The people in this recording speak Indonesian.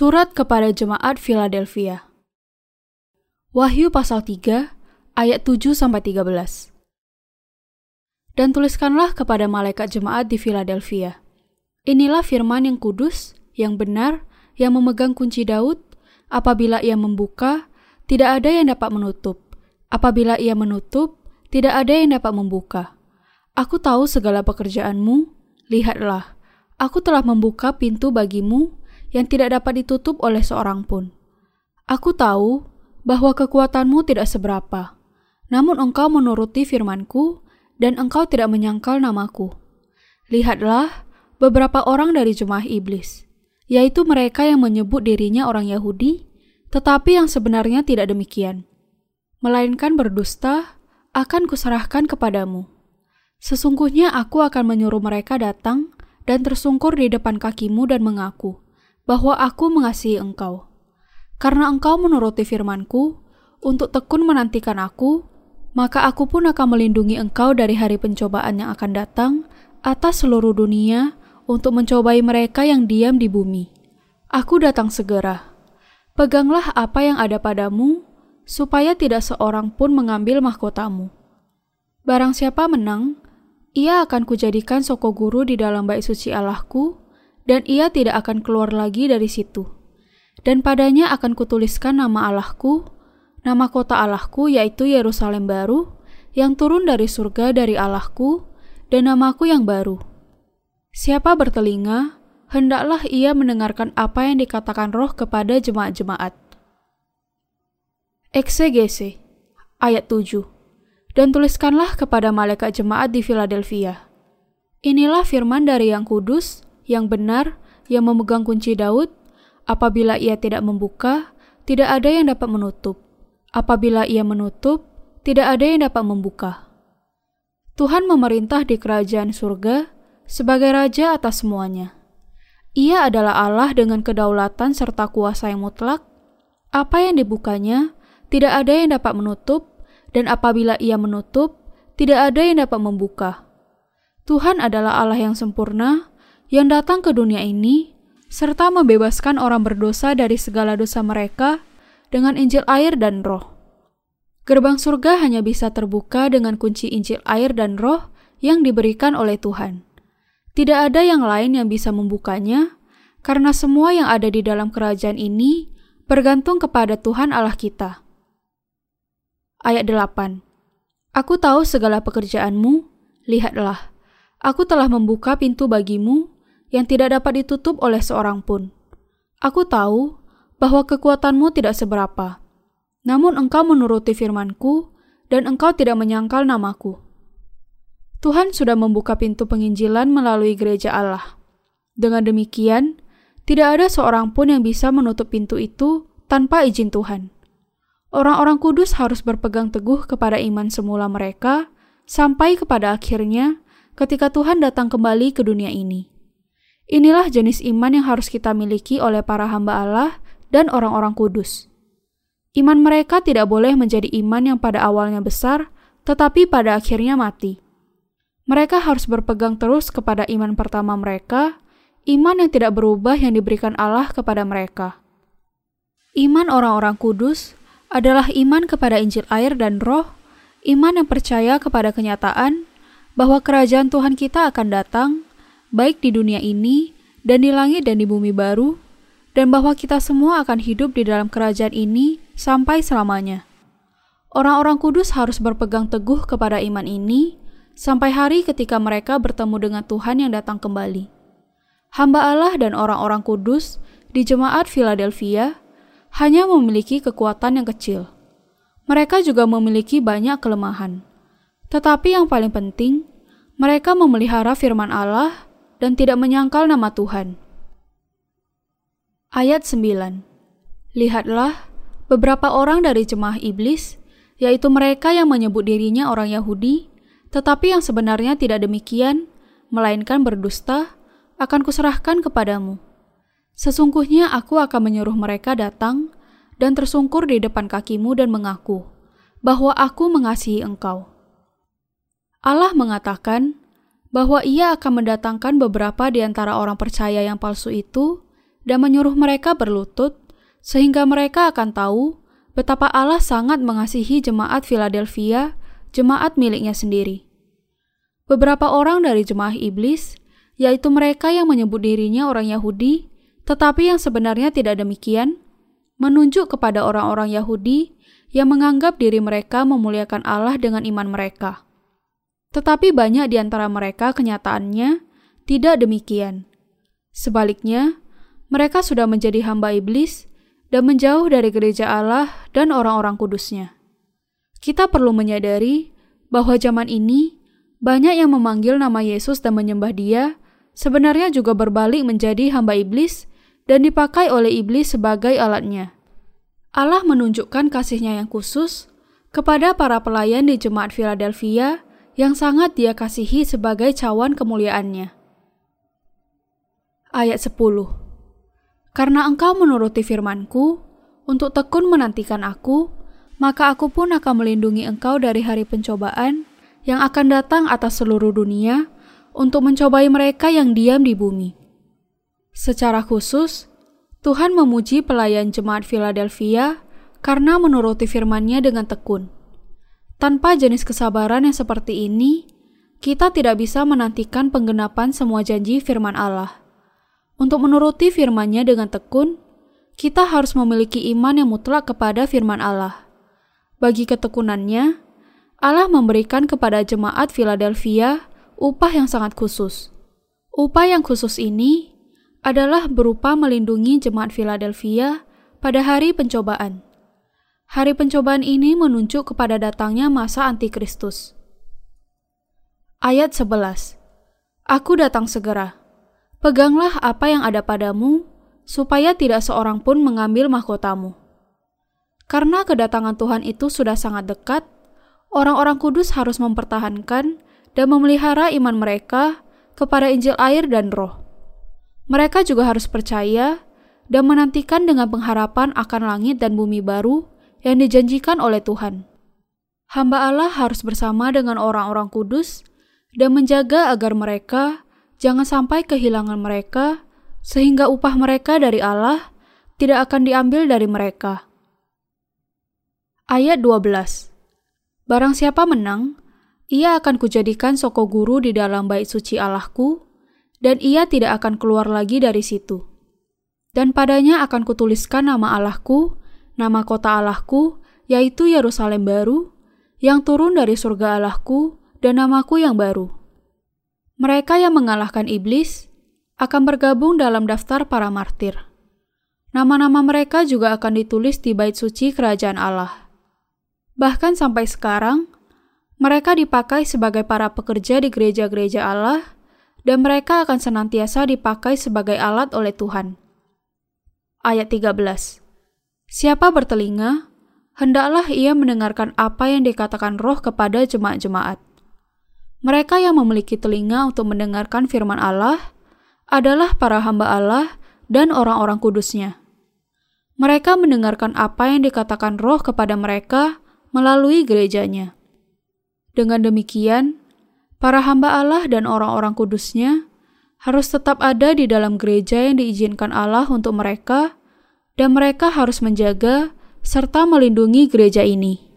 Surat kepada Jemaat Philadelphia. Wahyu pasal 3 ayat 7 sampai 13 Dan tuliskanlah kepada malaikat jemaat di Philadelphia Inilah firman yang kudus, yang benar, yang memegang kunci Daud. Apabila ia membuka tidak ada yang dapat menutup. Apabila ia menutup tidak ada yang dapat membuka. Aku tahu segala pekerjaanmu. Lihatlah aku telah membuka pintu bagimu yang tidak dapat ditutup oleh seorang pun. Aku tahu bahwa kekuatanmu tidak seberapa, namun engkau menuruti firmanku dan engkau tidak menyangkal namaku. Lihatlah beberapa orang dari jemaah iblis, yaitu mereka yang menyebut dirinya orang Yahudi, tetapi yang sebenarnya tidak demikian. Melainkan berdusta, akan kuserahkan kepadamu. Sesungguhnya aku akan menyuruh mereka datang dan tersungkur di depan kakimu dan mengaku, bahwa aku mengasihi engkau. Karena engkau menuruti firmanku, untuk tekun menantikan aku, maka aku pun akan melindungi engkau dari hari pencobaan yang akan datang atas seluruh dunia untuk mencobai mereka yang diam di bumi. Aku datang segera. Peganglah apa yang ada padamu, supaya tidak seorang pun mengambil mahkotamu. Barang siapa menang, ia akan kujadikan soko guru di dalam bait suci Allahku, dan ia tidak akan keluar lagi dari situ. Dan padanya akan kutuliskan nama Allahku, nama kota Allahku yaitu Yerusalem baru, yang turun dari surga dari Allahku, dan namaku yang baru. Siapa bertelinga, hendaklah ia mendengarkan apa yang dikatakan roh kepada jemaat-jemaat. Eksegese ayat 7 Dan tuliskanlah kepada malaikat jemaat di Philadelphia. Inilah firman dari yang kudus, yang benar, yang memegang kunci Daud, apabila ia tidak membuka, tidak ada yang dapat menutup. Apabila ia menutup, tidak ada yang dapat membuka. Tuhan memerintah di kerajaan surga sebagai raja atas semuanya. Ia adalah Allah dengan kedaulatan serta kuasa yang mutlak. Apa yang dibukanya, tidak ada yang dapat menutup, dan apabila ia menutup, tidak ada yang dapat membuka. Tuhan adalah Allah yang sempurna, yang datang ke dunia ini serta membebaskan orang berdosa dari segala dosa mereka dengan Injil air dan Roh. Gerbang surga hanya bisa terbuka dengan kunci Injil air dan Roh yang diberikan oleh Tuhan. Tidak ada yang lain yang bisa membukanya, karena semua yang ada di dalam kerajaan ini bergantung kepada Tuhan Allah kita. Ayat 8 Aku tahu segala pekerjaanmu, lihatlah, aku telah membuka pintu bagimu yang tidak dapat ditutup oleh seorang pun. Aku tahu bahwa kekuatanmu tidak seberapa, namun engkau menuruti firmanku dan engkau tidak menyangkal namaku. Tuhan sudah membuka pintu penginjilan melalui gereja Allah. Dengan demikian, tidak ada seorang pun yang bisa menutup pintu itu tanpa izin Tuhan. Orang-orang kudus harus berpegang teguh kepada iman semula mereka sampai kepada akhirnya ketika Tuhan datang kembali ke dunia ini. Inilah jenis iman yang harus kita miliki oleh para hamba Allah dan orang-orang kudus. Iman mereka tidak boleh menjadi iman yang pada awalnya besar, tetapi pada akhirnya mati. Mereka harus berpegang terus kepada iman pertama mereka, iman yang tidak berubah yang diberikan Allah kepada mereka. Iman orang-orang kudus adalah iman kepada Injil air dan Roh, iman yang percaya kepada kenyataan bahwa kerajaan Tuhan kita akan datang baik di dunia ini dan di langit dan di bumi baru, dan bahwa kita semua akan hidup di dalam kerajaan ini sampai selamanya. Orang-orang kudus harus berpegang teguh kepada iman ini sampai hari ketika mereka bertemu dengan Tuhan yang datang kembali. Hamba Allah dan orang-orang kudus di jemaat Philadelphia hanya memiliki kekuatan yang kecil. Mereka juga memiliki banyak kelemahan. Tetapi yang paling penting, mereka memelihara firman Allah dan tidak menyangkal nama Tuhan. Ayat 9 Lihatlah, beberapa orang dari jemaah iblis, yaitu mereka yang menyebut dirinya orang Yahudi, tetapi yang sebenarnya tidak demikian, melainkan berdusta, akan kuserahkan kepadamu. Sesungguhnya aku akan menyuruh mereka datang dan tersungkur di depan kakimu dan mengaku bahwa aku mengasihi engkau. Allah mengatakan, bahwa ia akan mendatangkan beberapa di antara orang percaya yang palsu itu dan menyuruh mereka berlutut, sehingga mereka akan tahu betapa Allah sangat mengasihi jemaat Philadelphia, jemaat miliknya sendiri. Beberapa orang dari jemaah iblis, yaitu mereka yang menyebut dirinya orang Yahudi, tetapi yang sebenarnya tidak demikian, menunjuk kepada orang-orang Yahudi yang menganggap diri mereka memuliakan Allah dengan iman mereka. Tetapi banyak di antara mereka kenyataannya tidak demikian. Sebaliknya, mereka sudah menjadi hamba iblis dan menjauh dari gereja Allah dan orang-orang kudusnya. Kita perlu menyadari bahwa zaman ini banyak yang memanggil nama Yesus dan menyembah dia, sebenarnya juga berbalik menjadi hamba iblis dan dipakai oleh iblis sebagai alatnya. Allah menunjukkan kasihnya yang khusus kepada para pelayan di jemaat Philadelphia yang sangat dia kasihi sebagai cawan kemuliaannya. Ayat 10 Karena engkau menuruti firmanku, untuk tekun menantikan aku, maka aku pun akan melindungi engkau dari hari pencobaan yang akan datang atas seluruh dunia untuk mencobai mereka yang diam di bumi. Secara khusus, Tuhan memuji pelayan jemaat Philadelphia karena menuruti firman-Nya dengan tekun. Tanpa jenis kesabaran yang seperti ini, kita tidak bisa menantikan penggenapan semua janji firman Allah. Untuk menuruti firman-Nya dengan tekun, kita harus memiliki iman yang mutlak kepada firman Allah. Bagi ketekunannya, Allah memberikan kepada jemaat Philadelphia upah yang sangat khusus. Upah yang khusus ini adalah berupa melindungi jemaat Philadelphia pada hari pencobaan. Hari pencobaan ini menunjuk kepada datangnya masa antikristus. Ayat 11 Aku datang segera. Peganglah apa yang ada padamu, supaya tidak seorang pun mengambil mahkotamu. Karena kedatangan Tuhan itu sudah sangat dekat, orang-orang kudus harus mempertahankan dan memelihara iman mereka kepada Injil air dan roh. Mereka juga harus percaya dan menantikan dengan pengharapan akan langit dan bumi baru yang dijanjikan oleh Tuhan. Hamba Allah harus bersama dengan orang-orang kudus dan menjaga agar mereka jangan sampai kehilangan mereka, sehingga upah mereka dari Allah tidak akan diambil dari mereka. Ayat 12 Barang siapa menang, ia akan kujadikan soko guru di dalam bait suci Allahku, dan ia tidak akan keluar lagi dari situ. Dan padanya akan kutuliskan nama Allahku, nama kota Allahku, yaitu Yerusalem baru, yang turun dari surga Allahku, dan namaku yang baru. Mereka yang mengalahkan iblis akan bergabung dalam daftar para martir. Nama-nama mereka juga akan ditulis di bait suci kerajaan Allah. Bahkan sampai sekarang, mereka dipakai sebagai para pekerja di gereja-gereja Allah dan mereka akan senantiasa dipakai sebagai alat oleh Tuhan. Ayat 13 Siapa bertelinga, hendaklah ia mendengarkan apa yang dikatakan roh kepada jemaat-jemaat. Mereka yang memiliki telinga untuk mendengarkan firman Allah adalah para hamba Allah dan orang-orang kudusnya. Mereka mendengarkan apa yang dikatakan roh kepada mereka melalui gerejanya. Dengan demikian, Para hamba Allah dan orang-orang kudusnya harus tetap ada di dalam gereja yang diizinkan Allah untuk mereka, dan mereka harus menjaga serta melindungi gereja ini.